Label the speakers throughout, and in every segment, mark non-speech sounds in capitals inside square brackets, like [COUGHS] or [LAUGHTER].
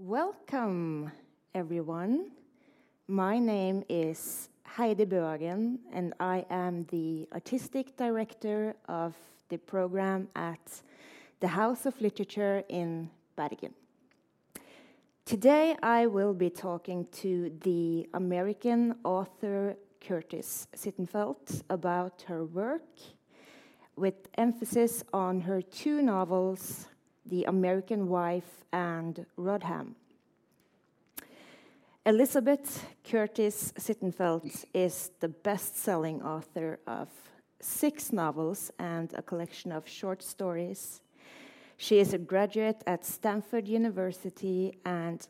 Speaker 1: Welcome, everyone. My name is Heidi Bøhagen, and I am the artistic director of the program at the House of Literature in Bergen. Today, I will be talking to the American author Curtis Sittenfeld about her work, with emphasis on her two novels, The American Wife and Rodham. Elizabeth Curtis Sittenfeld is the best selling author of six novels and a collection of short stories. She is a graduate at Stanford University and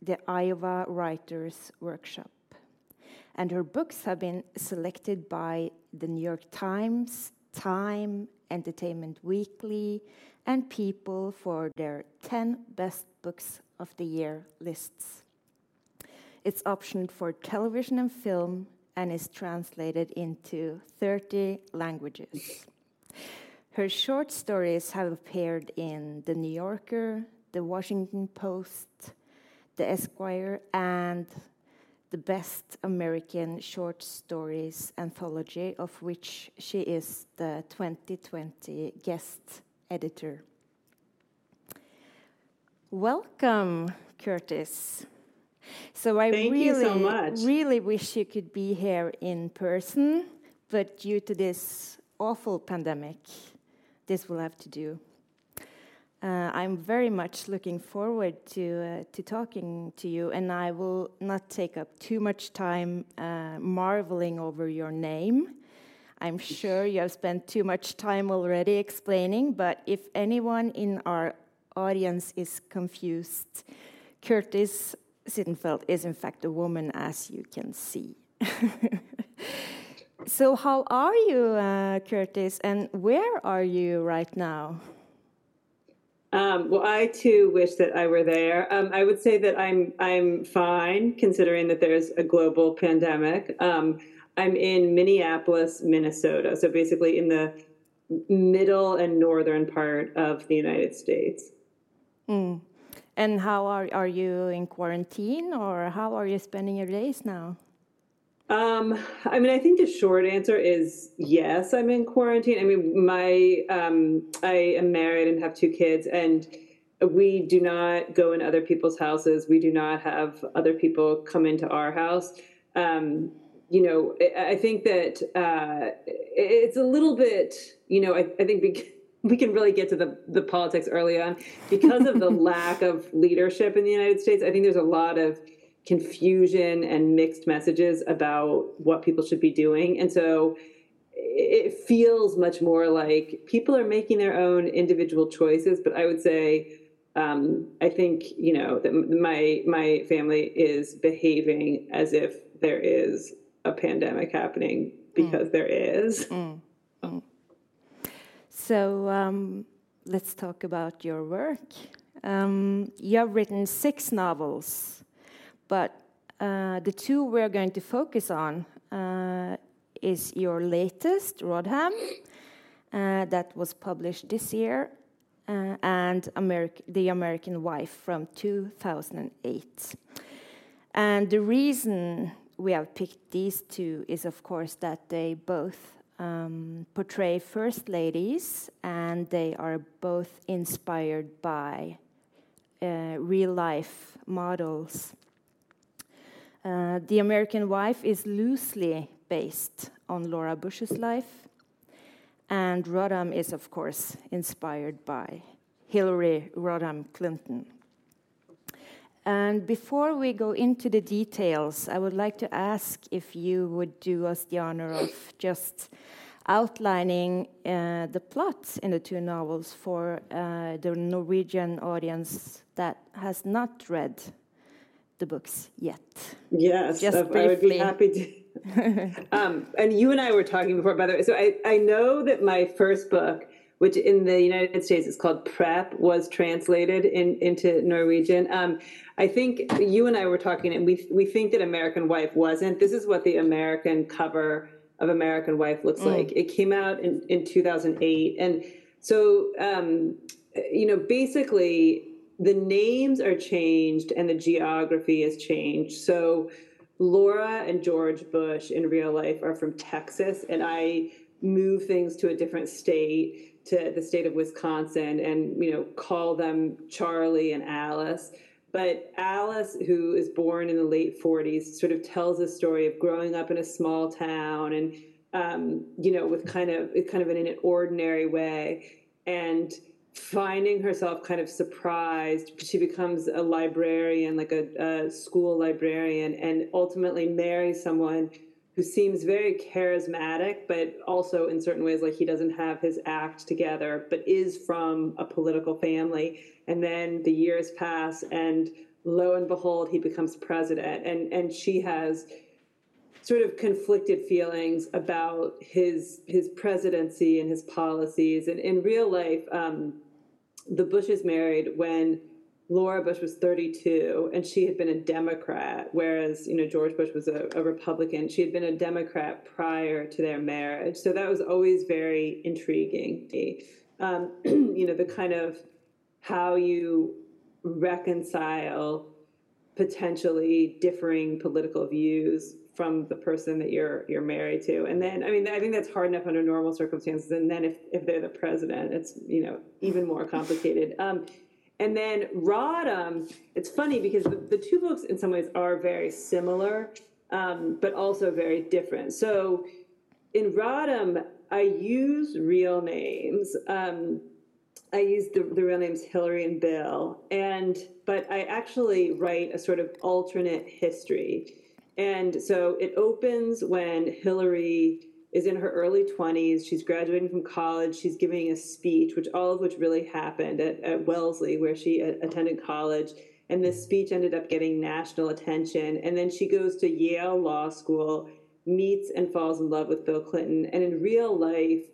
Speaker 1: the Iowa Writers Workshop. And her books have been selected by the New York Times, Time, Entertainment Weekly, and People for their 10 best books of the year lists. It's optioned for television and film and is translated into 30 languages. Her short stories have appeared in The New Yorker, The Washington Post, The Esquire, and the Best American Short Stories anthology, of which she is the 2020 guest editor. Welcome, Curtis. So I
Speaker 2: Thank
Speaker 1: really,
Speaker 2: so
Speaker 1: really wish you could be here in person, but due to this awful pandemic, this will have to do. Uh, I'm very much looking forward to uh, to talking to you, and I will not take up too much time uh, marveling over your name. I'm sure you have spent too much time already explaining, but if anyone in our audience is confused, Curtis Sittenfeld is in fact a woman, as you can see. [LAUGHS] so, how are you, uh, Curtis, and where are you right now?
Speaker 2: Um, well, I too wish that I were there. Um, I would say that I'm I'm fine considering that there's a global pandemic. Um, I'm in Minneapolis, Minnesota, so basically in the middle and northern part of the United States.
Speaker 1: Mm. And how are are you in quarantine, or how are you spending your days now?
Speaker 2: Um, I mean, I think the short answer is yes, I'm in quarantine. I mean, my um, I am married and have two kids, and we do not go in other people's houses. We do not have other people come into our house. Um, you know, I, I think that uh, it's a little bit, you know, I, I think we, [LAUGHS] we can really get to the, the politics early on because of the [LAUGHS] lack of leadership in the United States. I think there's a lot of confusion and mixed messages about what people should be doing. And so it feels much more like people are making their own individual choices. But I would say, um, I think, you know, that my, my family is behaving as if there is a pandemic happening because mm. there is. Mm. Mm.
Speaker 1: So um, let's talk about your work. Um, you have written six novels but uh, the two we're going to focus on uh, is your latest, Rodham, uh, that was published this year, uh, and Ameri The American Wife from 2008. And the reason we have picked these two is, of course, that they both um, portray first ladies and they are both inspired by uh, real life models. Uh, the American Wife is loosely based on Laura Bush's life, and Rodham is, of course, inspired by Hillary Rodham Clinton. And before we go into the details, I would like to ask if you would do us the honor of just outlining uh, the plot in the two novels for uh, the Norwegian audience that has not read the books yet.
Speaker 2: Yes, Just I, I would be happy to. [LAUGHS] um, and you and I were talking before, by the way. So I, I know that my first book, which in the United States is called Prep, was translated in, into Norwegian. Um, I think you and I were talking, and we we think that American Wife wasn't. This is what the American cover of American Wife looks mm. like. It came out in, in 2008, and so um, you know, basically the names are changed and the geography is changed. So Laura and George Bush in real life are from Texas, and I move things to a different state, to the state of Wisconsin, and you know call them Charlie and Alice. But Alice, who is born in the late 40s, sort of tells a story of growing up in a small town and um, you know with kind of kind of in an ordinary way and finding herself kind of surprised. She becomes a librarian, like a, a, school librarian, and ultimately marries someone who seems very charismatic, but also in certain ways like he doesn't have his act together, but is from a political family. And then the years pass, and lo and behold, he becomes president. And, and she has sort of conflicted feelings about his his presidency and his policies. And in real life, um, the Bushes married when Laura Bush was 32 and she had been a Democrat, whereas you know George Bush was a, a Republican. She had been a Democrat prior to their marriage, so that was always very intriguing. Um, [CLEARS THROAT] you know the kind of how you reconcile potentially differing political views from the person that you're you're married to and then i mean i think that's hard enough under normal circumstances and then if, if they're the president it's you know even more complicated um, and then rodham it's funny because the, the, two books in some ways are very similar um, but also very different. So in rodham i use real names. Um, I use the, the real names Hillary and Bill, and but I actually write a sort of alternate history. And so it opens when Hillary is in her early 20s. She's graduating from college. She's giving a speech, which all of which really happened at, at Wellesley, where she a- attended college. And this speech ended up getting national attention. And then she goes to Yale Law School, meets and falls in love with Bill Clinton. And in real life,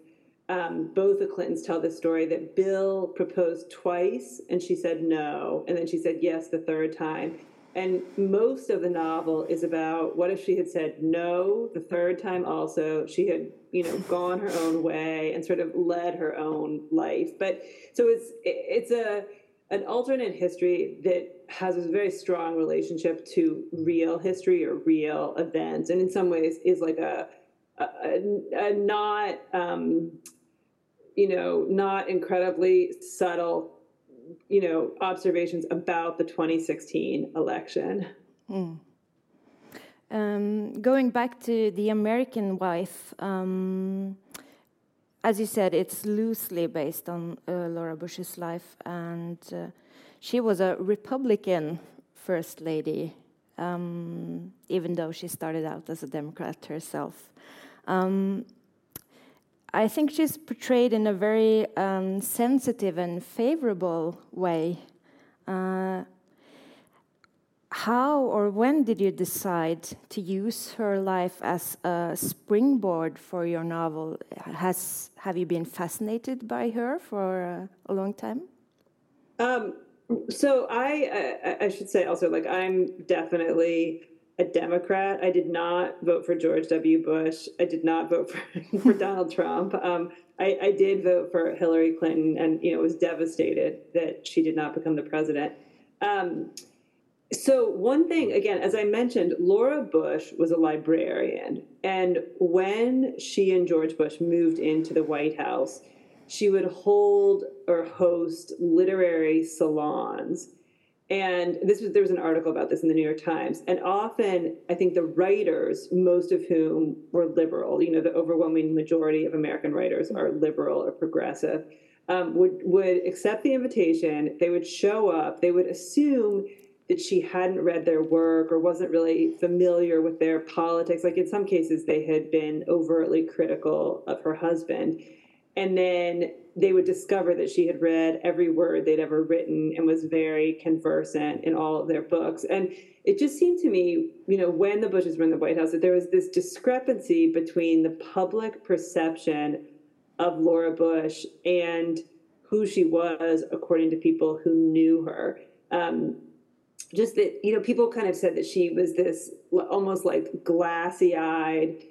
Speaker 2: um, both the Clintons tell the story that Bill proposed twice and she said no. And then she said yes the third time. And most of the novel is about what if she had said no the third time also, she had, you know, gone her own way and sort of led her own life. But so it's it's a an alternate history that has a very strong relationship to real history or real events, and in some ways is like a a, a not um, you know not incredibly subtle you know, observations about the 2016 election. Mm.
Speaker 1: Um, going back to the American wife, um, as you said, it's loosely based on uh, Laura Bush's life, and uh, she was a Republican first lady, um, even though she started out as a Democrat herself. Um, I think she's portrayed in a very um, sensitive and favorable way. Uh, how or when did you decide to use her life as a springboard for your novel? Has have you been fascinated by her for uh, a long time?
Speaker 2: Um, so I, I, I should say also like I'm definitely a Democrat. I did not vote for George W. Bush. I did not vote for, [LAUGHS] for Donald Trump. Um, I, I, did vote for Hillary Clinton, and you know was devastated that she did not become the president. Um, so one thing, again, as I mentioned, Laura Bush was a librarian, and when she and George Bush moved into the White House, she would hold or host literary salons and this was there was an article about this in the New York Times. And often, I think the writers, most of whom were liberal, you know, the overwhelming majority of American writers are liberal or progressive, um, would would accept the invitation. They would show up. They would assume that she hadn't read their work or wasn't really familiar with their politics. Like in some cases, they had been overtly critical of her husband. And then they would discover that she had read every word they'd ever written and was very conversant in all of their books. And it just seemed to me, you know, when the Bushes were in the White House, that there was this discrepancy between the public perception of Laura Bush and who she was according to people who knew her. Um, just that, you know, people kind of said that she was this almost like glassy eyed,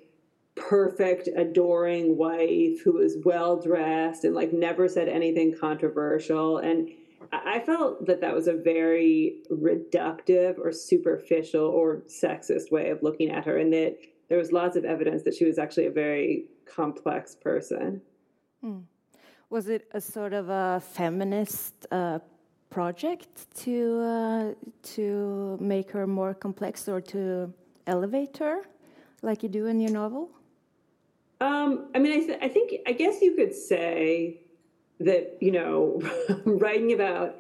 Speaker 2: perfect, adoring wife who was well dressed and like never said anything controversial. And I felt that that was a very reductive or superficial or sexist way of looking at her, and that there was lots of evidence that she was actually a very complex person.
Speaker 1: Hmm. Was it a sort of a feminist uh, project to uh, to make her more complex or to elevate her, like you do in your novel?
Speaker 2: Um, I mean, I, th I think I guess you could say that you know, [LAUGHS] writing about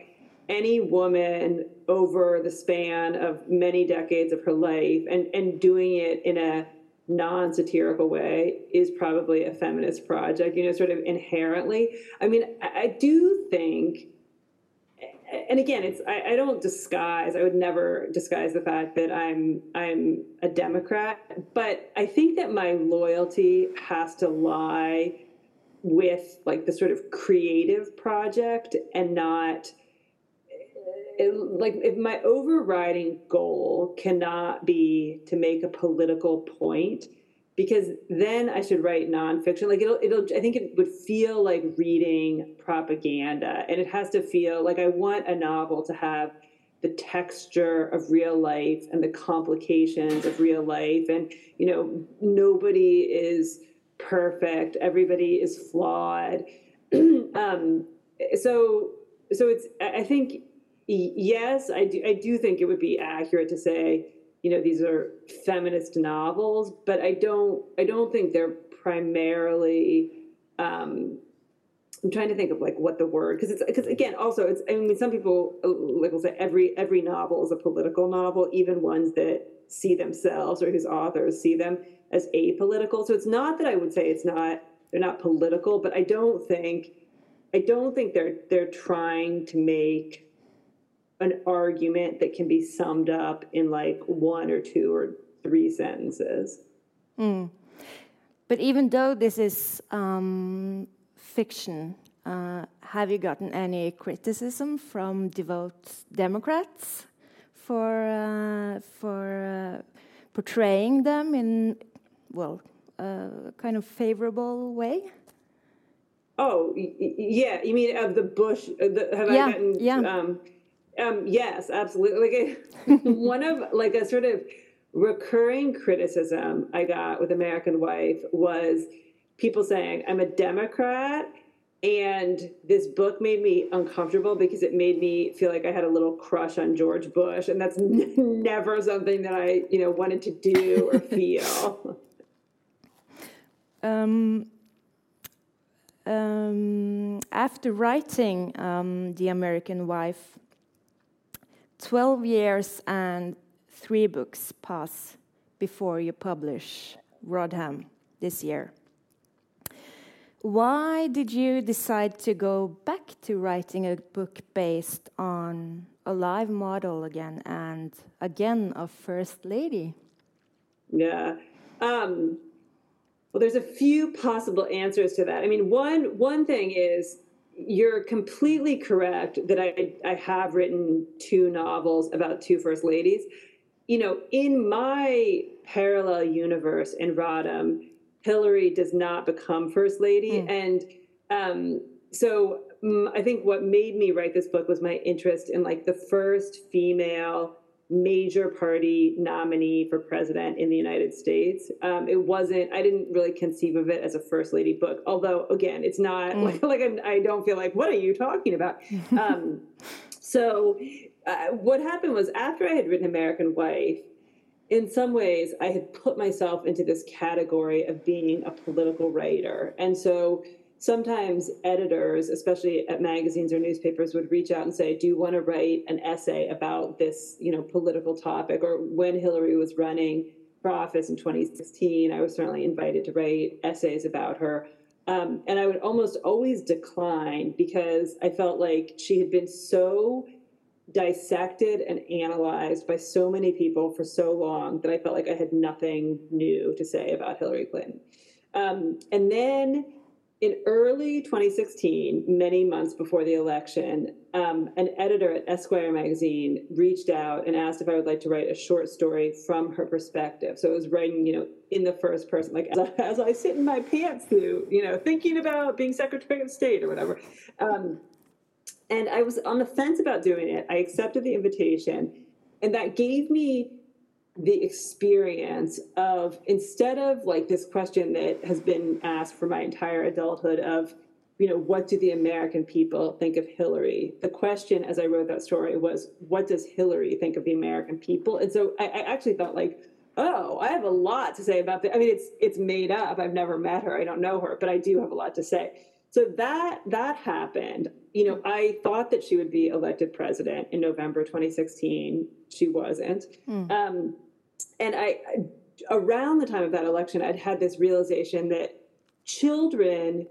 Speaker 2: any woman over the span of many decades of her life and, and doing it in a non-satirical way is probably a feminist project, you know, sort of inherently. I mean, I, I do think and again, it's I, I, don't disguise. I would never disguise the fact that I'm I'm a Democrat, but I think that my loyalty has to lie with like the sort of creative project and not it, like if my overriding goal cannot be to make a political point because then I should write nonfiction. Like it'll, it'll. I think it would feel like reading propaganda, and it has to feel like I want a novel to have the texture of real life and the complications of real life, and you know, nobody is perfect. Everybody is flawed. [CLEARS THROAT] um, so, so it's. I think yes, I do. I do think it would be accurate to say, you know, these are feminist novels, but I don't. I don't think they're primarily. Um, I'm trying to think of like what the word because it's because again also it's I mean some people like will say every every novel is a political novel even ones that see themselves or whose authors see them as apolitical. So it's not that I would say it's not they're not political, but I don't think I don't think they're they're trying to make an argument that can be summed up in like one or two or three sentences.
Speaker 1: Mm. But even though this is um, fiction, uh, have you gotten any criticism from devout Democrats for uh, for uh, portraying them in well, a kind of favorable way?
Speaker 2: Oh, yeah. You mean of the Bush? Uh, the, have
Speaker 1: yeah,
Speaker 2: I gotten?
Speaker 1: Yeah.
Speaker 2: Um, um, yes, absolutely. Like [LAUGHS] one of like a sort of recurring criticism I got with American Wife was people saying I'm a Democrat and this book made me uncomfortable because it made me feel like I had a little crush on George Bush, and that's [LAUGHS] never something that I, you know, wanted to do or [LAUGHS] feel.
Speaker 1: Um, um, after writing um, The American Wife, 12 years and three books pass before you publish Rodham this year. Why did you decide to go back to writing a book based on a live model again and again a first lady?
Speaker 2: Yeah. Um, well, there's a few possible answers to that. I mean, one one thing is you're completely correct that I I have written two novels about two first ladies. You know, in my parallel universe in Rodham, Hillary does not become first lady, mm. and um, so um, I think what made me write this book was my interest in like the first female major party nominee for president in the United States. Um, it wasn't. I didn't really conceive of it as a first lady book. Although, again, it's not mm. like [LAUGHS] like I'm, do not feel like what are you talking about. um, [LAUGHS] so, uh, what happened was after I had written American Wife. In some ways, I had put myself into this category of being a political writer. And so sometimes editors, especially at magazines or newspapers, would reach out and say, "Do you want to write an essay about this, you know, political topic?" Or when Hillary was running for office in 2016, I was certainly invited to write essays about her. Um, and I would almost always decline because I felt like she had been so dissected and analyzed by so many people for so long that I felt like I had nothing new to say about Hillary Clinton. Um, and then in early 2016, many months before the election, um, an editor at Esquire magazine reached out and asked if I would like to write a short story from her perspective. So it was writing, you know, in the first person, like as I, [LAUGHS] as I sit in my pantsuit, you know, thinking about being Secretary of State or whatever. Um, and I was on the fence about doing it. I accepted the invitation, and that gave me the experience of instead of like this question that has been asked for my entire adulthood of you know what do the american people think of hillary? The question as i wrote that story was what does hillary think of the american people? And so i, I actually thought like oh i have a lot to say about that i mean it's it's made up. I've never met her. I don't know her but i do have a lot to say. So that that happened. You know i thought that she would be elected president in november 2016 she wasn't. Mm. um, and I, around the time of that election, I'd had this realization that children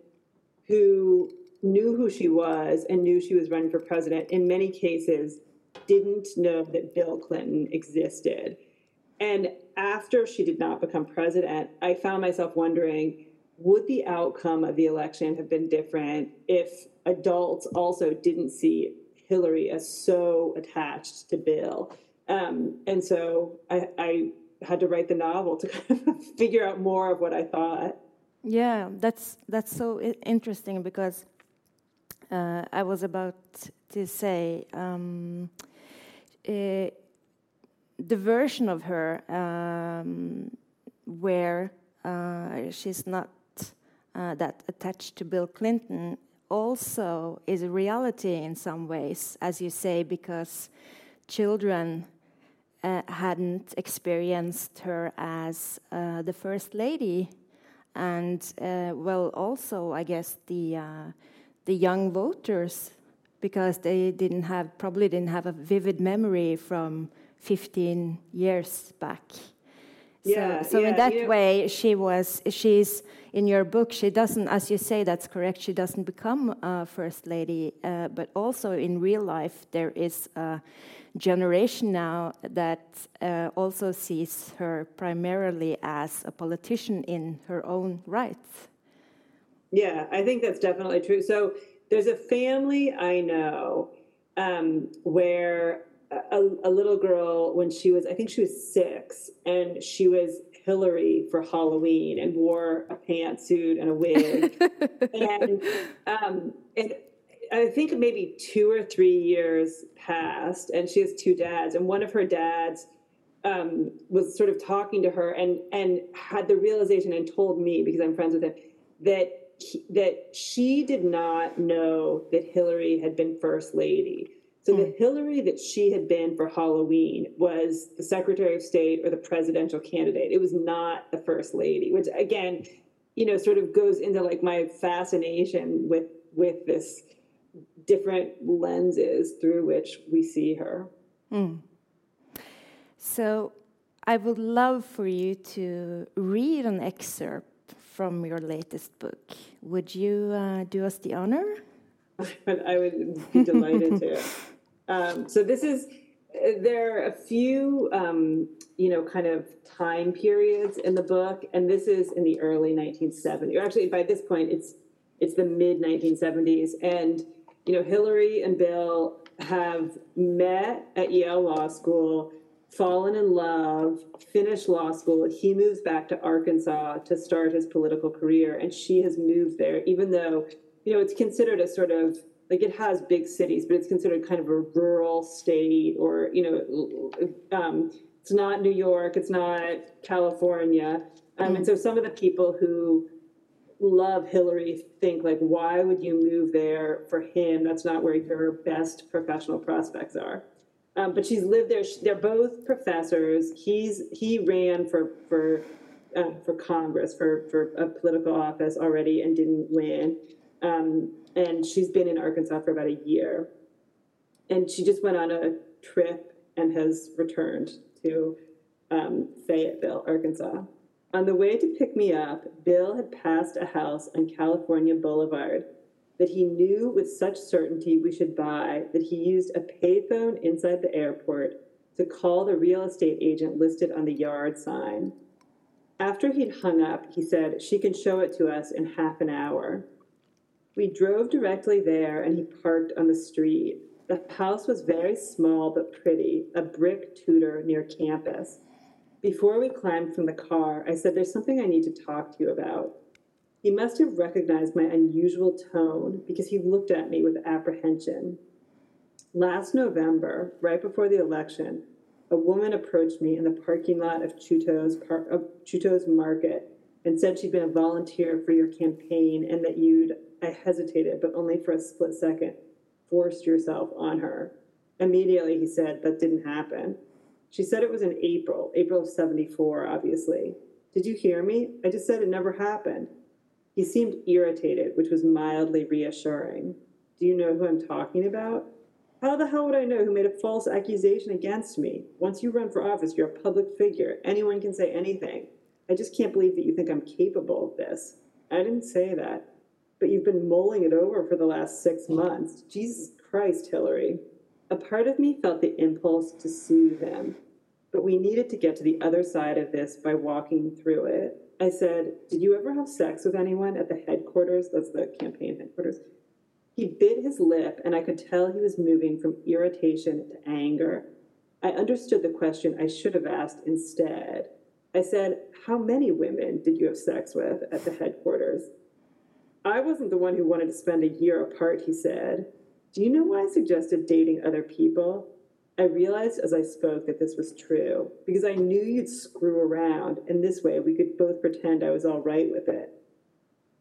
Speaker 2: who knew who she was and knew she was running for president, in many cases, didn't know that Bill Clinton existed. And after she did not become president, I found myself wondering would the outcome of the election have been different if adults also didn't see Hillary as so attached to Bill? Um, and so I, I had to write the novel to [LAUGHS] kind of figure out more of what I thought.
Speaker 1: Yeah, that's that's so interesting because uh, I was about to say um, uh, the version of her um, where uh, she's not uh, that attached to Bill Clinton also is a reality in some ways, as you say, because children uh, hadn't experienced her as uh, the first lady, and uh, well, also I guess the uh, the young voters, because they didn't have probably didn't have a vivid memory from 15 years back.
Speaker 2: Yeah,
Speaker 1: so, so
Speaker 2: yeah,
Speaker 1: in that way, she was. She's in your book. She doesn't, as you say, that's correct. She doesn't become a first lady, uh, but also in real life, there is a generation now that uh, also sees her primarily as a politician in her own rights.
Speaker 2: Yeah, I think that's definitely true. So there's a family I know um, where a, a, little girl, when she was, I think she was six, and she was Hillary for Halloween and wore a pantsuit and a wig. [LAUGHS] and um, and I think maybe two or three years passed, and she has two dads, and one of her dads um, was sort of talking to her and and had the realization and told me because I'm friends with him that he, that she did not know that Hillary had been first lady. So mm. the hmm. Hillary that she had been for Halloween was the Secretary of State or the presidential candidate. It was not the first lady, which again, you know, sort of goes into like my fascination with with this different lenses through which we see her. Mm.
Speaker 1: So I would love for you to read an excerpt from your latest book. Would you uh, do us the honor? [LAUGHS]
Speaker 2: I would be delighted to. [LAUGHS] Um, so this is there are a few um, you know kind of time periods in the book, and this is in the early 1970s. Or actually, by this point, it's it's the mid 1970s, and you know, Hillary and Bill have met at Yale Law School, fallen in love, finished law school. He moves back to Arkansas to start his political career, and she has moved there, even though, you know, it's considered a sort of like it has big cities, but it's considered kind of a rural state, or you know, um, it's not New York, it's not California, um, and so some of the people who love Hillary think like, why would you move there for him? That's not where your best professional prospects are. Um, but she's lived there. They're both professors. He's he ran for for uh, for Congress for for a political office already and didn't win. Um, and she's been in Arkansas for about a year. And she just went on a trip and has returned to um, Fayetteville, Arkansas. On the way to pick me up, Bill had passed a house on California Boulevard that he knew with such certainty we should buy that he used a payphone inside the airport to call the real estate agent listed on the yard sign. After he'd hung up, he said, She can show it to us in half an hour. We drove directly there and he parked on the street. The house was very small but pretty, a brick Tudor near campus. Before we climbed from the car, I said, There's something I need to talk to you about. He must have recognized my unusual tone because he looked at me with apprehension. Last November, right before the election, a woman approached me in the parking lot of Chuto's, par- of Chuto's Market and said she'd been a volunteer for your campaign and that you'd, I hesitated, but only for a split second, forced yourself on her. Immediately, he said, that didn't happen. She said it was in April, April of 74, obviously. Did you hear me? I just said it never happened. He seemed irritated, which was mildly reassuring. Do you know who I'm talking about? How the hell would I know who made a false accusation against me? Once you run for office, you're a public figure. Anyone can say anything. I just can't believe that you think I'm capable of this. I didn't say that. But you've been mulling it over for the last six months. Jesus Christ, Hillary. A part of me felt the impulse to soothe him, but we needed to get to the other side of this by walking through it. I said, Did you ever have sex with anyone at the headquarters? That's the campaign headquarters. He bit his lip, and I could tell he was moving from irritation to anger. I understood the question I should have asked instead. I said, How many women did you have sex with at the headquarters? I wasn't the one who wanted to spend a year apart, he said. Do you know why I suggested dating other people? I realized as I spoke that this was true because I knew you'd screw around, and this way we could both pretend I was all right with it.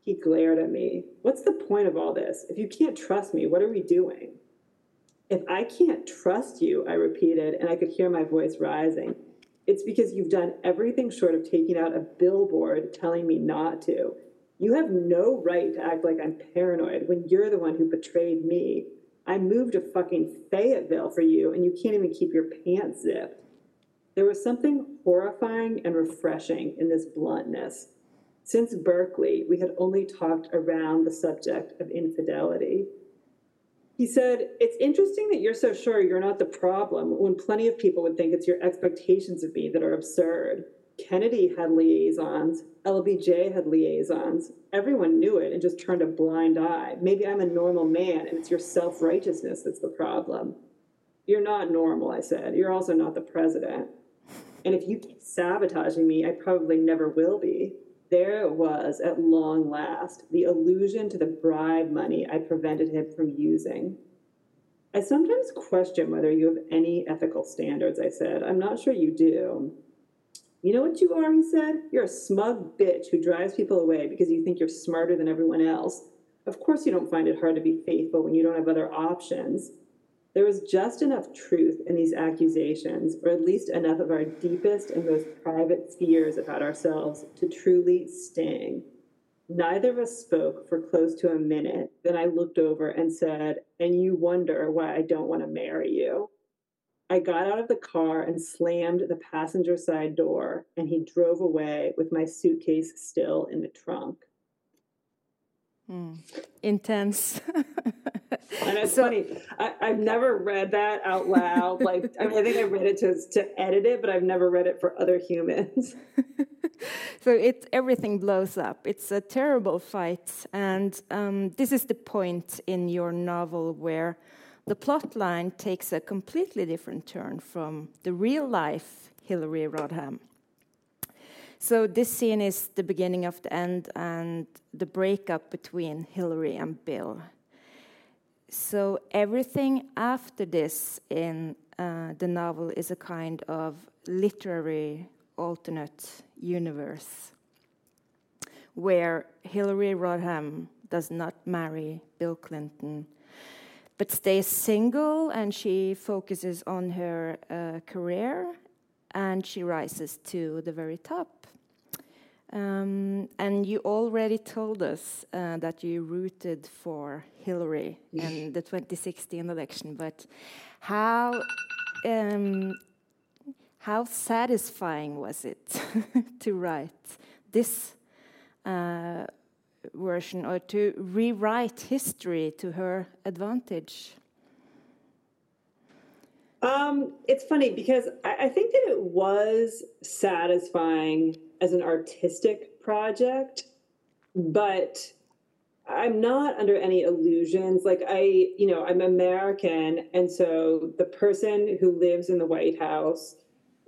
Speaker 2: He glared at me. What's the point of all this? If you can't trust me, what are we doing? If I can't trust you, I repeated, and I could hear my voice rising, it's because you've done everything short of taking out a billboard telling me not to. You have no right to act like I'm paranoid when you're the one who betrayed me. I moved to fucking Fayetteville for you, and you can't even keep your pants zipped. There was something horrifying and refreshing in this bluntness. Since Berkeley, we had only talked around the subject of infidelity. He said, It's interesting that you're so sure you're not the problem when plenty of people would think it's your expectations of me that are absurd. Kennedy had liaisons, LBJ had liaisons. Everyone knew it and just turned a blind eye. Maybe I'm a normal man and it's your self righteousness that's the problem. You're not normal, I said. You're also not the president. And if you keep sabotaging me, I probably never will be. There it was at long last, the allusion to the bribe money I prevented him from using. I sometimes question whether you have any ethical standards, I said. I'm not sure you do. You know what you are, he said? You're a smug bitch who drives people away because you think you're smarter than everyone else. Of course, you don't find it hard to be faithful when you don't have other options. There was just enough truth in these accusations, or at least enough of our deepest and most private fears about ourselves to truly sting. Neither of us spoke for close to a minute. Then I looked over and said, And you wonder why I don't want to marry you. I got out of the car and slammed the passenger side door, and he drove away with my suitcase still in the trunk.
Speaker 1: Mm. Intense. [LAUGHS]
Speaker 2: and it's so, funny. I, have never read that out loud. Like, I mean, I think I read it to to edit it, but I've never read it for other humans. [LAUGHS]
Speaker 1: so it everything blows up. It's a terrible fight, and um, this is the point in your novel where the plot line takes a completely different turn from the real life Hillary Rodham. So this scene is the beginning of the end and the breakup between Hillary and Bill. So everything after this in uh, the novel is a kind of literary alternate universe where Hillary Rodham does not marry Bill Clinton but stays single and she focuses on her uh, career and she rises to the very top. Um, and you already told us uh, that you rooted for Hillary in the 2016 election, but how um, how satisfying was it [LAUGHS] to write this uh, version or to rewrite history to her advantage?
Speaker 2: Um, it's funny because I, I think that it was satisfying as an artistic project, but I'm not under any illusions. Like I, you know, I'm American, and so the person who lives in the White House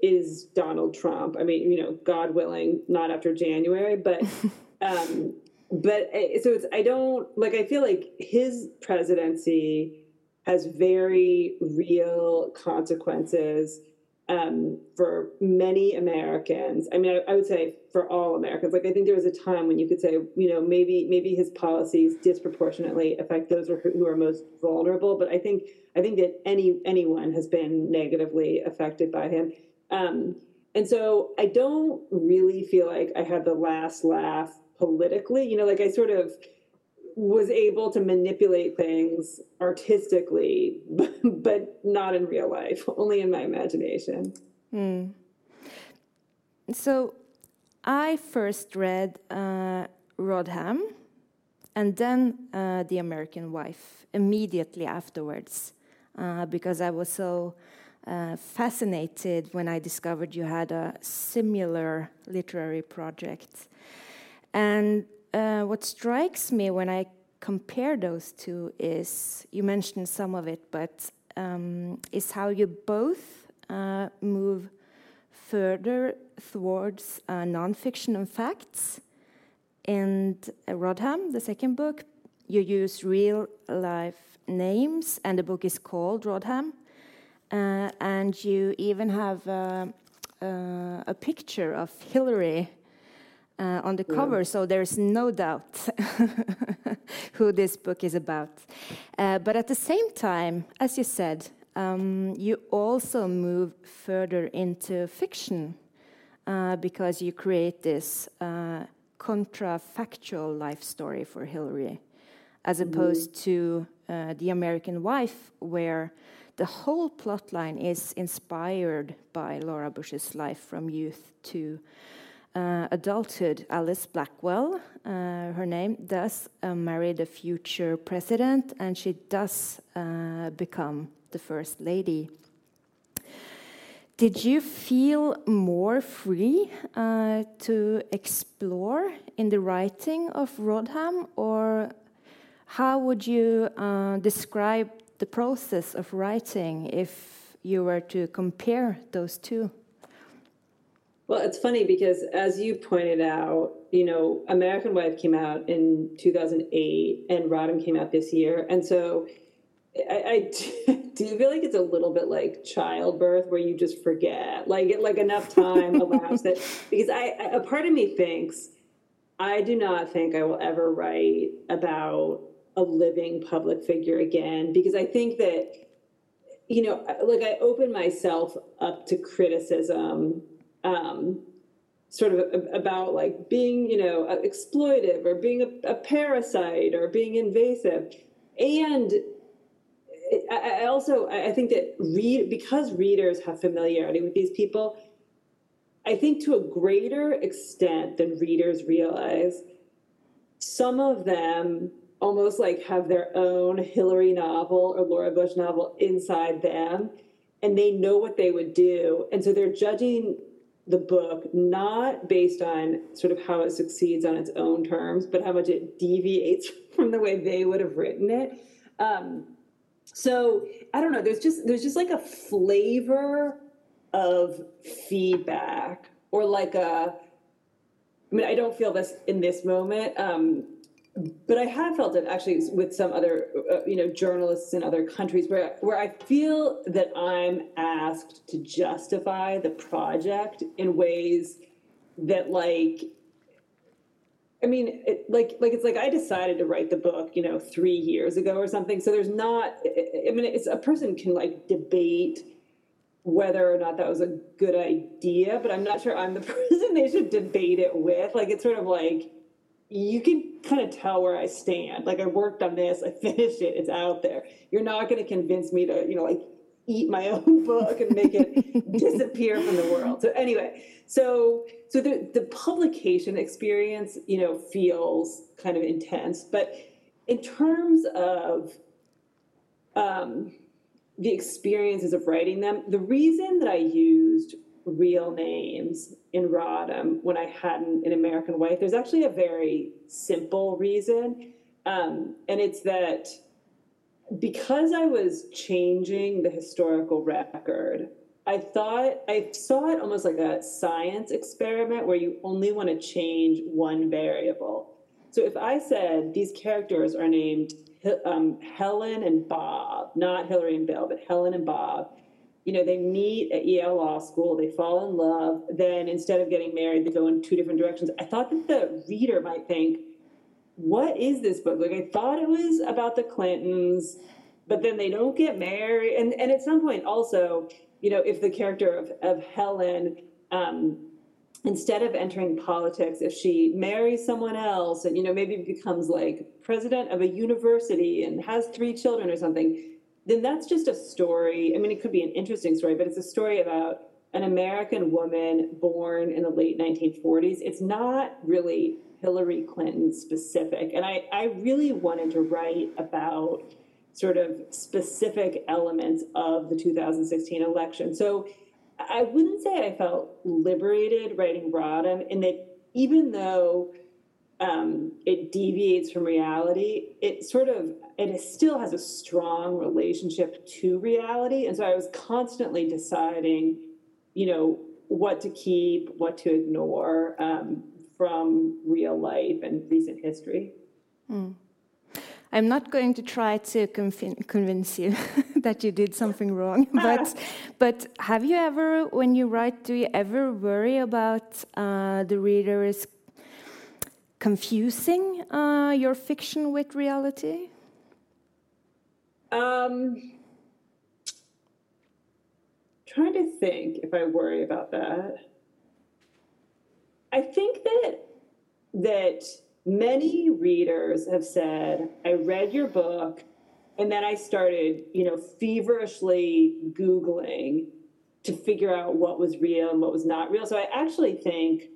Speaker 2: is Donald Trump. I mean, you know, God willing, not after January, but [LAUGHS] um, but uh, so it's I don't like I feel like his presidency has very real consequences um, for many Americans. I mean, I, I, would say for all Americans. Like, I think there was a time when you could say, you know, maybe maybe his policies disproportionately affect those who are most vulnerable. But I think I think that any anyone has been negatively affected by him. Um, and so I don't really feel like I had the last laugh politically. You know, like I sort of was able to manipulate things artistically, [LAUGHS] but, not in real life, [LAUGHS] only in my imagination. Mm.
Speaker 1: So I first read uh, Rodham and then uh, The American Wife immediately afterwards uh, because I was so uh, fascinated when I discovered you had a similar literary project. And uh, what strikes me when I compare those two is you mentioned some of it, but um, is how you both uh, move further towards uh, nonfiction and facts. In Rodham, the second book, you use real life names, and the book is called Rodham. Uh, and you even have uh, uh, a picture of Hillary uh, on the cover, so there's no doubt [LAUGHS] who this book is about. Uh, but at the same time, as you said, um, you also move further into fiction uh, because you create this uh, contrafactual life story for Hillary, as mm-hmm. opposed mm. to uh, The American Wife, where the whole plotline is inspired by Laura Bush's life from youth to uh, adulthood, Alice Blackwell, uh, her name, does uh, marry the future president, and she does uh, become the first lady. Did you feel more free uh, to explore in the writing of Rodham, or how would you uh, describe the process of writing if you were to compare those two?
Speaker 2: Well, it's funny because as you pointed out, you know, American Wife came out in 2008 and Rodham came out this year. And so I, I [LAUGHS] do feel like it's a little bit like childbirth where you just forget, like it like enough time [LAUGHS] elapsed that because I, a part of me thinks I do not think I will ever write about a living public figure again because I think that you know like I open myself up to criticism um, sort of about like being, you know, exploitive or being a, a parasite or being invasive. And I, I also I think that read because readers have familiarity with these people. I think to a greater extent than readers realize, some of them almost like have their own Hillary novel or Laura Bush novel inside them, and they know what they would do, and so they're judging the book not based on sort of how it succeeds on its own terms, but how much it deviates [LAUGHS] from the way they would have written it. Um, so I don't know. There's just there's just like a flavor of feedback or like a. I mean, I don't feel this in this moment. Um, but I have felt it actually with some other, uh, you know, journalists in other countries where where I feel that I'm asked to justify the project in ways that, like, I mean, it, like, like it's like I decided to write the book, you know, three years ago or something. So there's not. I mean, it's a person can like debate whether or not that was a good idea, but I'm not sure I'm the [LAUGHS] person they should debate it with. Like, it's sort of like you can kind of tell where I stand. Like I worked on this, I [LAUGHS] finished it, it's out there. You're not going to convince me to, you know, like eat my [LAUGHS] own book and make it [LAUGHS] disappear from the world. So anyway, so so the the publication experience, you know, feels kind of intense, but in terms of um, the experiences of writing them, the reason that I used real names in Rodham when I hadn't American Wife. There's actually a very simple reason, um, and it's that because I was changing the historical record, I thought I saw it almost like a science experiment where you only want to change one variable. So if I said these characters are named um, Helen and Bob, not Hillary and Bill, but Helen and Bob, you know, they meet at Yale Law School, they fall in love, then instead of getting married, they go in two different directions. I thought that the reader might think, what is this book? Like, I thought it was about the Clintons, but then they don't get married. And, and at some point, also, you know, if the character of, of Helen, um, instead of entering politics, if she marries someone else and, you know, maybe becomes like president of a university and has three children or something, then that's just a story. I mean, it could be an interesting story, but it's a story about an American woman born in the late 1940s. It's not really Hillary Clinton specific. And I, I really wanted to write about sort of specific elements of the 2016 election. So I wouldn't say I felt liberated writing Rodham in that even though um, it deviates from reality, it sort of it still has a strong relationship to reality. And so I was constantly deciding, you know, what to keep, what to ignore um, from real life and recent history. Mm.
Speaker 1: I'm not going to try to convince you [LAUGHS] that you did something wrong, [LAUGHS] but but have you ever, when you write, do you ever worry about uh, the reader is confusing uh, your fiction with reality?
Speaker 2: Um, trying to think if I worry about that. I think that that many readers have said, I read your book, and then I started, you know, feverishly Googling to figure out what was real and what was not real. So I actually think,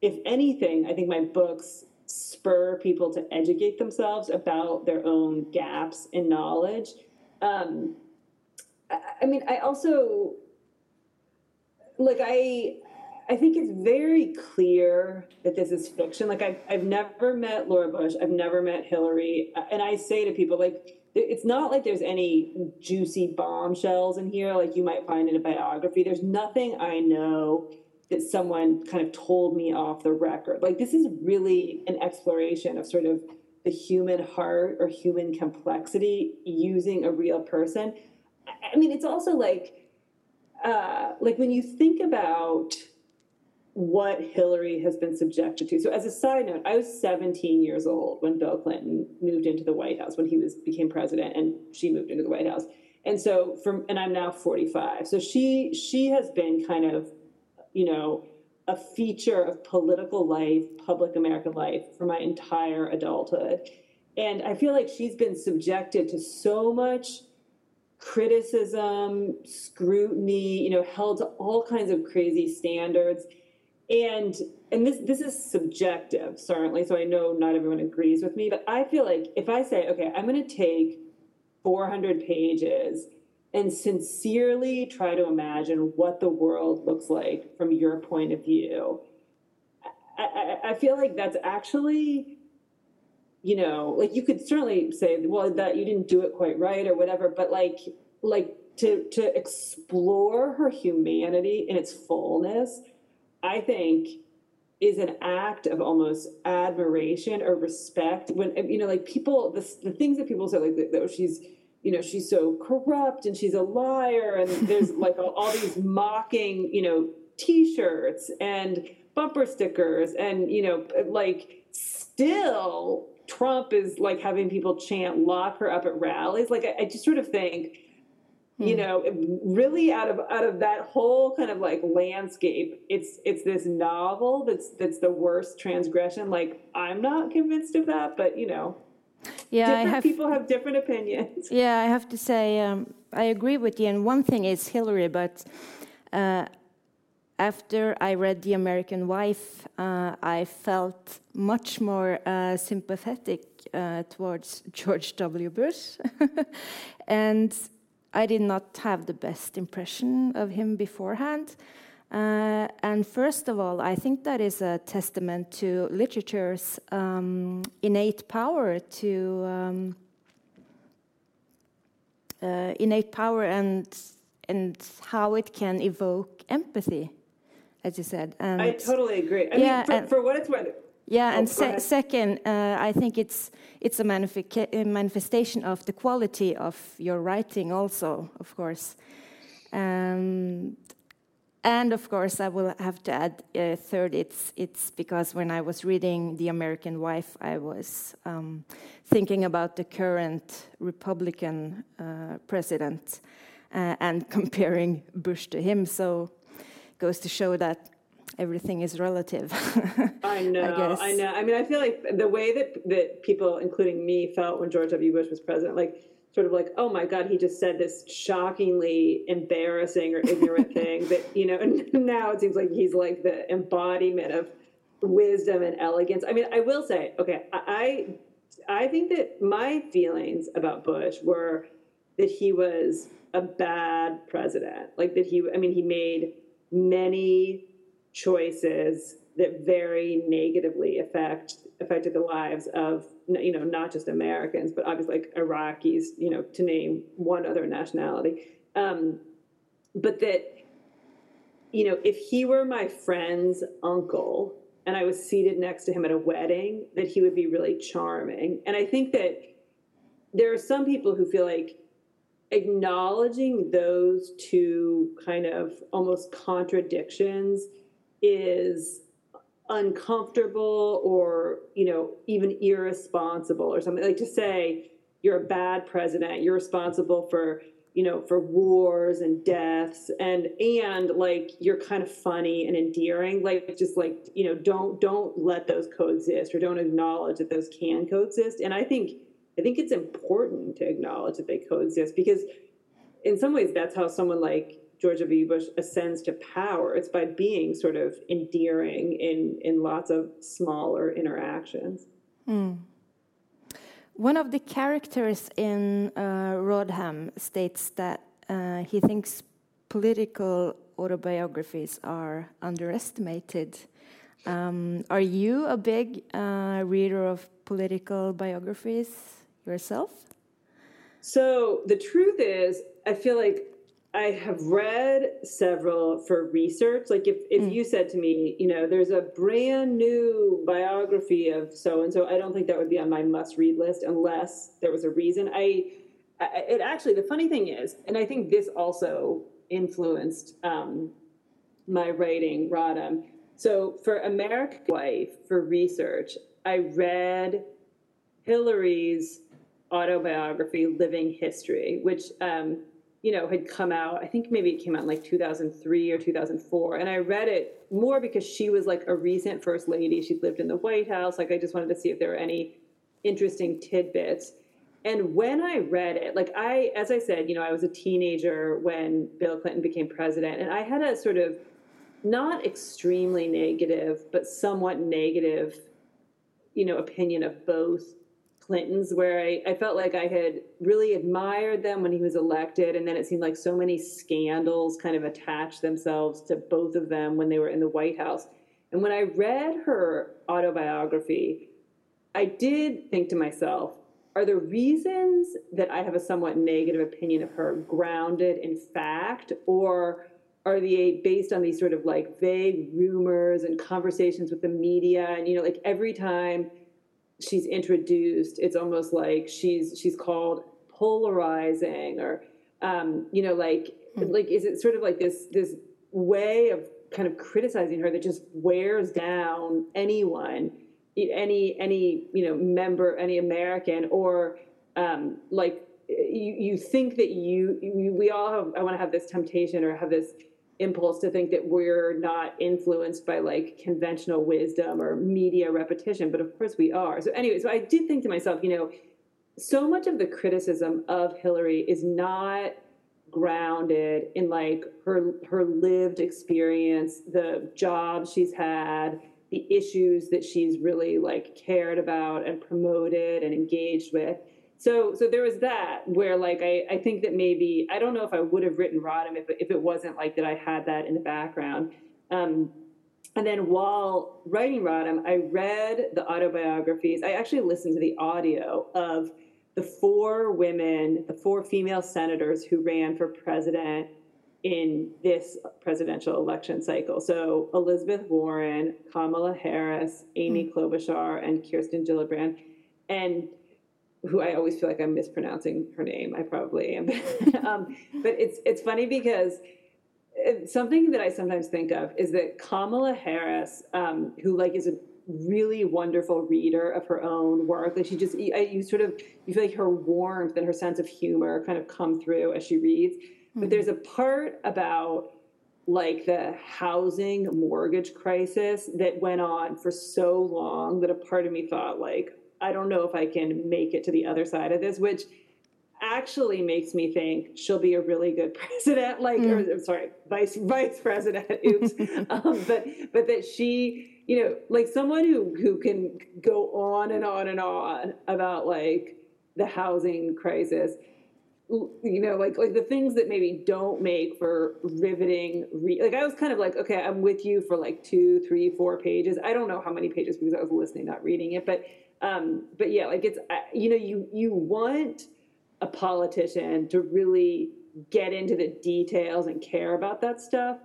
Speaker 2: if anything, I think my books spur people to educate themselves about their own gaps in knowledge. Um, I, I mean, I also like I I think it's very clear that this is fiction. Like I've, I've never met Laura Bush. I've never met Hillary. And I say to people like, it's not like there's any juicy bombshells in here like you might find in a biography. There's nothing I know that someone kind of told me off the record. Like this is really an exploration of sort of the human heart or human complexity using a real person. I mean, it's also like, uh, like when you think about what Hillary has been subjected to. So as a side note, I was 17 years old when Bill Clinton moved into the White House when he was became president and she moved into the White House. And so from and I'm now 45. So she she has been kind of, you know, a feature of political life, public American life for my entire adulthood. And I feel like she's been subjected to so much criticism, scrutiny, you know, held to all kinds of crazy standards and and this this is subjective certainly so i know not everyone agrees with me but i feel like if i say okay i'm going to take 400 pages and sincerely try to imagine what the world looks like from your point of view. I, I, I feel like that's actually you know like you could certainly say well that you didn't do it quite right or whatever but like like to to explore her humanity in its fullness I think is an act of almost admiration or respect when you know like people the, the things that people say like that, oh, she's you know she's so corrupt and she's a liar and there's [LAUGHS] like all, all these mocking you know t-shirts and bumper stickers and you know like still trump is like having people chant lock her up at rallies. Like I, I just sort of think you hmm. know really out of out of that whole kind of like landscape it's it's this novel that's that's the worst transgression. Like i'm not convinced of that but you know yeah different have, people have different opinions [LAUGHS]
Speaker 1: yeah i have to say um, i agree with you and one thing is hillary but uh, after I read The American Wife, uh, I felt much more uh, sympathetic uh, towards George W. Bush. [LAUGHS] and I did not have the best impression of him beforehand. Uh, and first of all, I think that is a testament to literature's um, innate power to um, uh, innate power and and how it can evoke empathy, as you said. And
Speaker 2: I totally agree. I yeah, mean, for, for what it's worth,
Speaker 1: Yeah,
Speaker 2: Oh,
Speaker 1: and se second, uh, I think it's it's a, a manifestation of the quality of your writing, also, of course. Um, and of course, I will have to add uh, third. It's it's because when I was reading *The American Wife*, I was um, thinking about the current Republican uh, president uh, and [LAUGHS] comparing Bush to him. So, goes to show that everything is relative. [LAUGHS]
Speaker 2: I know,
Speaker 1: guess.
Speaker 2: I, know. I mean, I feel like the way that that people, including me, felt when George W. Bush was president, like sort of like, oh my God, he just said this shockingly embarrassing or ignorant thing that you know. And [LAUGHS] now it seems like he's like the embodiment of wisdom and elegance. I mean, I will say, okay, I I think that my feelings about Bush were that he was a bad president. Like that he, I mean, he made many choices that very negatively affect affected the lives of you know not just Americans but obviously like Iraqis you know to name one other nationality. Um, but that you know if he were my friend's uncle and I was seated next to him at a wedding that he would be really charming. And I think that there are some people who feel like acknowledging those two kind of almost contradictions is uncomfortable or you know even irresponsible or something. Like to say you're a bad president you're responsible for you know for wars and deaths and and like you're kind of funny and endearing. Like just like you know don't don't let those coexist or don't acknowledge that those can coexist. And i think i think it's important to acknowledge that they coexist because in some ways that's how someone like George W. Bush ascends to power. It's by being sort of endearing in, in lots of smaller interactions.
Speaker 1: One of the characters in uh, Rodham states that uh, he thinks political autobiographies are underestimated. Um, are you a big uh, reader of political biographies yourself?
Speaker 2: So the truth is, I feel like I have read several for research. Like if, if you said to me, you know, there's a brand new biography of so and so, I don't think that would be on my must read list unless there was a reason. I, I it actually the funny thing is, and I think this also influenced um, my writing, Rodham. So for American Wife, for research, I read Hillary's autobiography, Living History, which um, you know had come out. I think maybe it came out in like 2003 or 2004, and I read it more because she was like a recent first lady. She'd lived in the White House. Like I just wanted to see if there were any interesting tidbits. And when I read it, like I, as I said, you know, I was a teenager when Bill Clinton became president, and I had a sort of not extremely negative, but somewhat negative, you know, opinion of both Clintons, where I, I felt like I had really admired them when he was elected, and then it seemed like so many scandals kind of attached themselves to both of them when they were in the White House. And when I read her autobiography, I did think to myself, are the reasons that I have a somewhat negative opinion of her grounded in fact, or are they based on these sort of like vague rumors and conversations with the media? And, you know, like every time she's introduced, it's almost like she's she's called polarizing or um, you know, like like is it sort of like this this way of kind of criticizing her that just wears down anyone any any you know member any american or um like you you think that you, you we all have i want to have this temptation or have this impulse to think that we're not influenced by like conventional wisdom or media repetition but of course we are. So anyway so i did think to myself you know so much of the criticism of hillary is not grounded in like her her lived experience the jobs she's had the issues that she's really like cared about and promoted and engaged with so so there was that where like I, I think that maybe I don't know if I would have written Rodham if, if it wasn't like that I had that in the background. Um, and then while writing Rodham, I read the autobiographies. I actually listened to the audio of the four women, the four female senators who ran for president in this presidential election cycle. So Elizabeth Warren, Kamala Harris, Amy mm. Klobuchar, and Kirsten Gillibrand, and who I always feel like I'm mispronouncing her name. I probably am, [LAUGHS] um, but it's it's funny because uh, something that I sometimes think of is that Kamala Harris, um, who like is a really wonderful reader of her own work. Like she just, you, you sort of, you feel like her warmth and her sense of humor kind of come through as she reads. Mm-hmm. But there's a part about like the housing mortgage crisis that went on for so long that a part of me thought like, I don't know if I can make it to the other side of this, which actually makes me think she'll be a really good [LAUGHS] president, like, mm. or I'm sorry, vice vice president. [LAUGHS] Oops, [LAUGHS] um, but but that she you know, like someone who who can go on and on and on about like the housing crisis you know like like the things that maybe don't make for riveting re- like i was kind of like okay i'm with you for like two three four pages i don't know how many pages because i was listening not reading it but um but yeah like it's you know you you want a politician to really get into the details and care about that stuff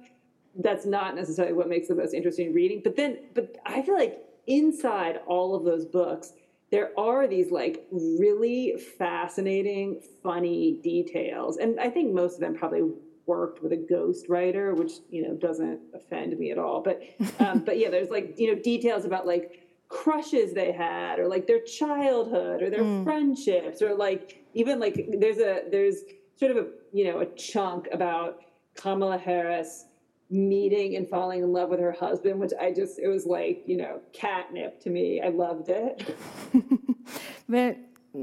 Speaker 2: that's not necessarily what makes the most interesting reading. But then, but I feel like inside all of those books, there are these like really fascinating, funny details. And I think most of them probably worked with a ghost writer, which, you know, doesn't offend me at all. But, um, but yeah, there's like, you know, details about like crushes they had or like their childhood or their mm. friendships or like even like there's a, there's sort of a, you know, a chunk about Kamala Harris meeting and falling in love with her husband, which I just, it was like, you know, catnip to me. I loved it. [LAUGHS]
Speaker 1: but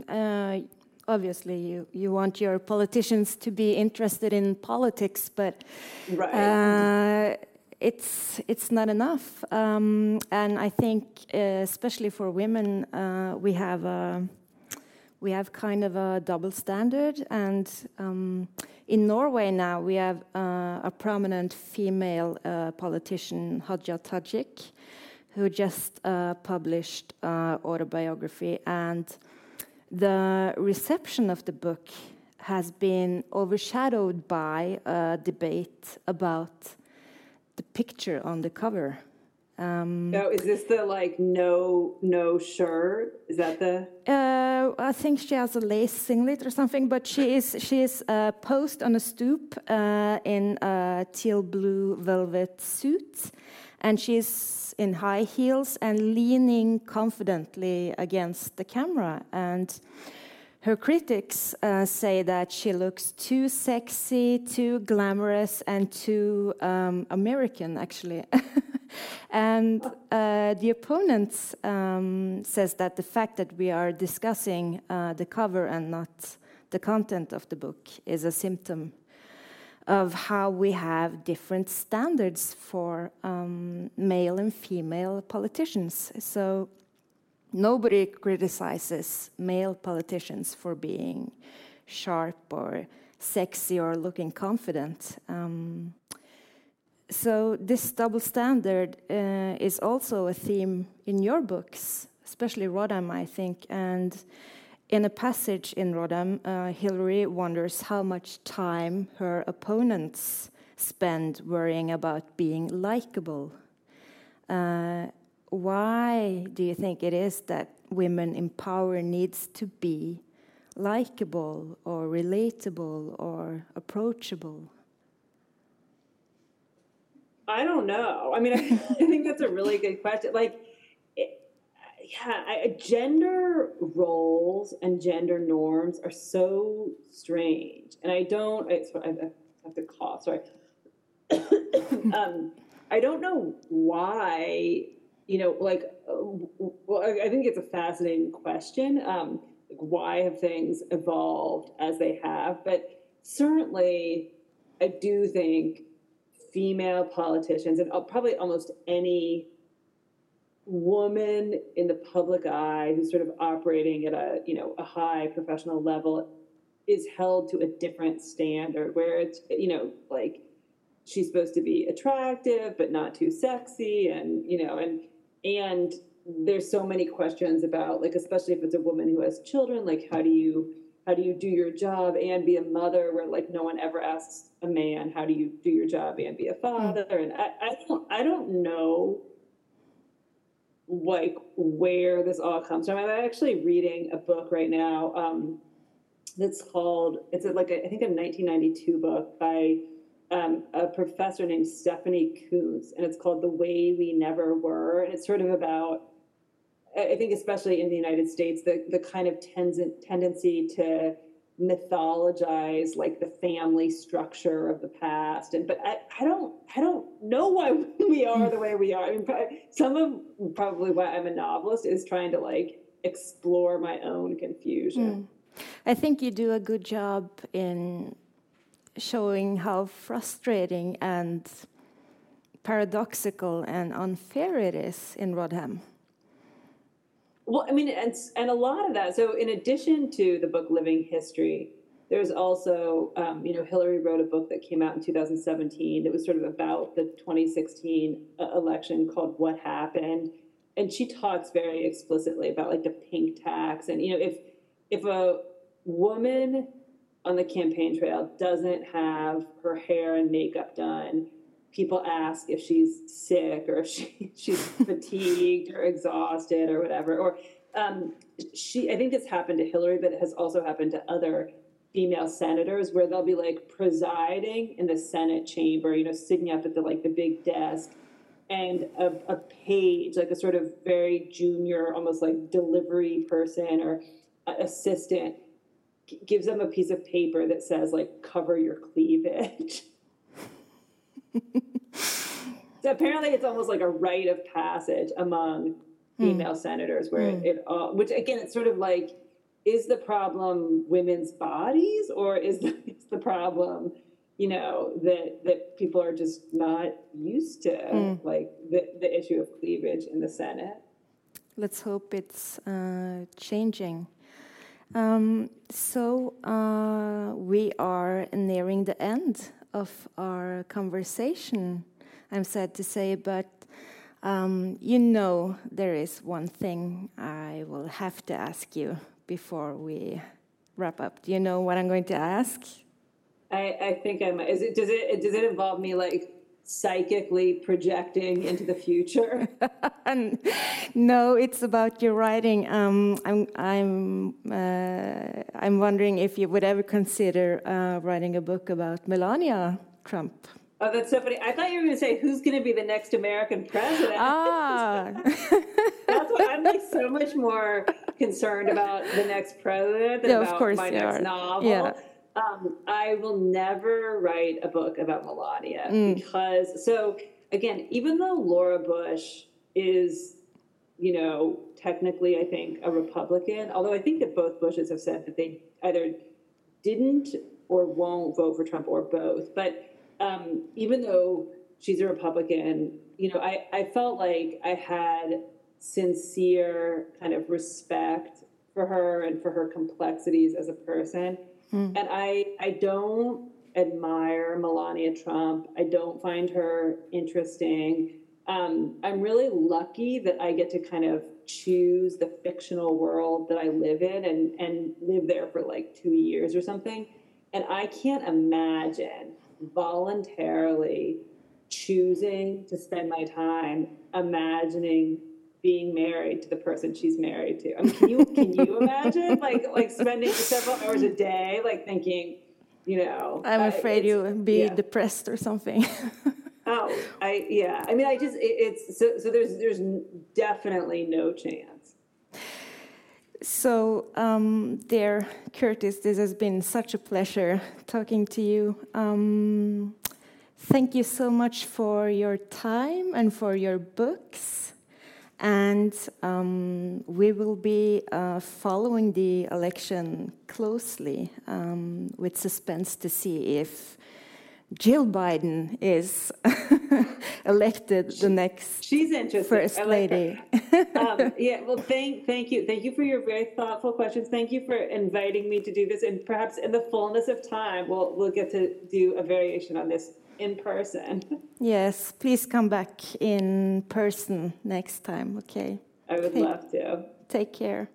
Speaker 1: uh, obviously, you, you want your politicians to be interested in politics, but right. uh, it's, it's not enough. Um, and I think, uh, especially for women, uh, we have a, we have kind of a double standard and um, in Norway now, we have uh, a prominent female uh, politician, Hadia Tajik, who just uh, published uh, autobiography, and the reception of the book has been overshadowed by a debate about the picture on the cover.
Speaker 2: Um, oh, is this the like no no shirt? Is that the?
Speaker 1: Uh, I think she has a lace singlet or something, but she is she is uh, posed on a stoop uh, in a teal blue velvet suit, and she's in high heels and leaning confidently against the camera and. Her critics uh, say that she looks too sexy, too glamorous, and too um, American, actually. [LAUGHS] and uh, the opponent um, says that the fact that we are discussing uh, the cover and not the content of the book is a symptom of how we have different standards for um, male and female politicians. So nobody criticizes male politicians for being sharp or sexy or looking confident. Um, so this double standard uh, is also a theme in your books, especially Rodham, I think. And in a passage in Rodham, uh, Hillary wonders how much time her opponents spend worrying about being likable. Uh, why do you think it is that women in power needs to be likable or relatable or approachable?
Speaker 2: I don't know. I mean, I, I think that's a really good question. Like, it, yeah, I, gender roles and gender norms are so strange, and I don't. I, I have to cough. Sorry. [COUGHS] um, I don't know why. You know, like, uh, well, I, think it's a fascinating question. Um, why have things evolved as they have? But certainly, I do think female politicians and probably almost any woman in the public eye who's sort of operating at a you know a high professional level is held to a different standard where it's you know like she's supposed to be attractive but not too sexy and you know and and there's so many questions about like especially if it's a woman who has children like how do you how do you do your job and be a mother where like no one ever asks a man how do you do your job and be a father mm. and I, I don't i don't know like where this all comes from i'm actually reading a book right now um, that's called it's like a, I think a 1992 book by um, a professor named Stephanie Coontz, and it's called The Way We Never Were. And it's sort of about, I think, especially in the United States, the, the kind of ten- tendency to mythologize like the family structure of the past and but I, I don't i don't know why [LAUGHS] we are the way we are i mean some of probably why i'm a novelist is trying to like explore my own confusion
Speaker 1: mm. i think you do a good job in showing how frustrating and paradoxical and unfair it is in Rodham.
Speaker 2: Well, I mean, and, and a lot of that. So, in addition to the book Living History, there's also, um, you know, Hillary wrote a book that came out in 2017 that was sort of about the 2016 uh, election called What Happened. And she talks very explicitly about like the pink tax. And, you know, if, if a woman on the campaign trail doesn't have her hair and makeup done, people ask if she's sick or if she, [LAUGHS] she's fatigued or exhausted or whatever. Or um, she, I think this happened to Hillary, but it has also happened to other female senators where they'll be like presiding in the Senate chamber, you know, sitting up at the like the big desk. And a, a page, like a sort of very junior, almost like delivery person or assistant, gives them a piece of paper that says like cover your cleavage. [LAUGHS] so apparently it's almost like a rite of passage among female mm. senators where mm. it all which again it's sort of like is the problem women's bodies or is the, [LAUGHS] is the problem you know that that people are just not used to mm. like the, the issue of cleavage in the senate
Speaker 1: let's hope it's uh, changing um, so uh, we are nearing the end of our conversation. I'm sad to say, but um, you know there is one thing I will have to ask you before we wrap up. Do you know what I'm going to ask?
Speaker 2: I, I think I might. Is it, does it does it involve me like psychically projecting into the future? [LAUGHS]
Speaker 1: no, it's about your writing. Um, I'm I'm uh, I'm wondering if you would ever consider uh, writing a book about Melania Trump.
Speaker 2: Oh, that's so funny. I thought you were going to say who's going to be the next American president.
Speaker 1: Ah, [LAUGHS]
Speaker 2: that's what I'm like so much more concerned about the next president than yeah, about my next are. novel. Yeah. Um, I will never write a book about Melania mm. because, so again, even though Laura Bush is, you know, technically, I think, a Republican, although I think that both Bushes have said that they either didn't or won't vote for Trump or both. But um, even though she's a Republican, you know, I, I felt like I had sincere kind of respect for her and for her complexities as a person. Mm. And I, I don't admire Melania Trump. I don't find her interesting. Um, I'm really lucky that I get to kind of choose the fictional world that I live in and, and live there for like two years or something. And I can't imagine voluntarily choosing to spend my time imagining being married to the person she's married to. I mean, can you [LAUGHS] can you imagine like like spending several hours a day like thinking, you know?
Speaker 1: I'm afraid uh, you would be yeah. depressed or something. [LAUGHS]
Speaker 2: oh, I yeah. I mean, I just it, it's so so there's there's definitely no chance.
Speaker 1: So, um, dear Curtis, this has been such a pleasure talking to you. Um, thank you so much for your time and for your books. And um, we will be uh, following the election closely um, with suspense to see if Jill Biden is [LAUGHS] elected the next
Speaker 2: She's
Speaker 1: first like lady. [LAUGHS]
Speaker 2: um, [LAUGHS] yeah, well, thank thank you, thank you for your very thoughtful questions. Thank you for inviting me to do this, and perhaps in the fullness of time, we'll we'll get to do a variation on this in person.
Speaker 1: Yes, please come back in person next time, okay?
Speaker 2: I would take, love to.
Speaker 1: Take care.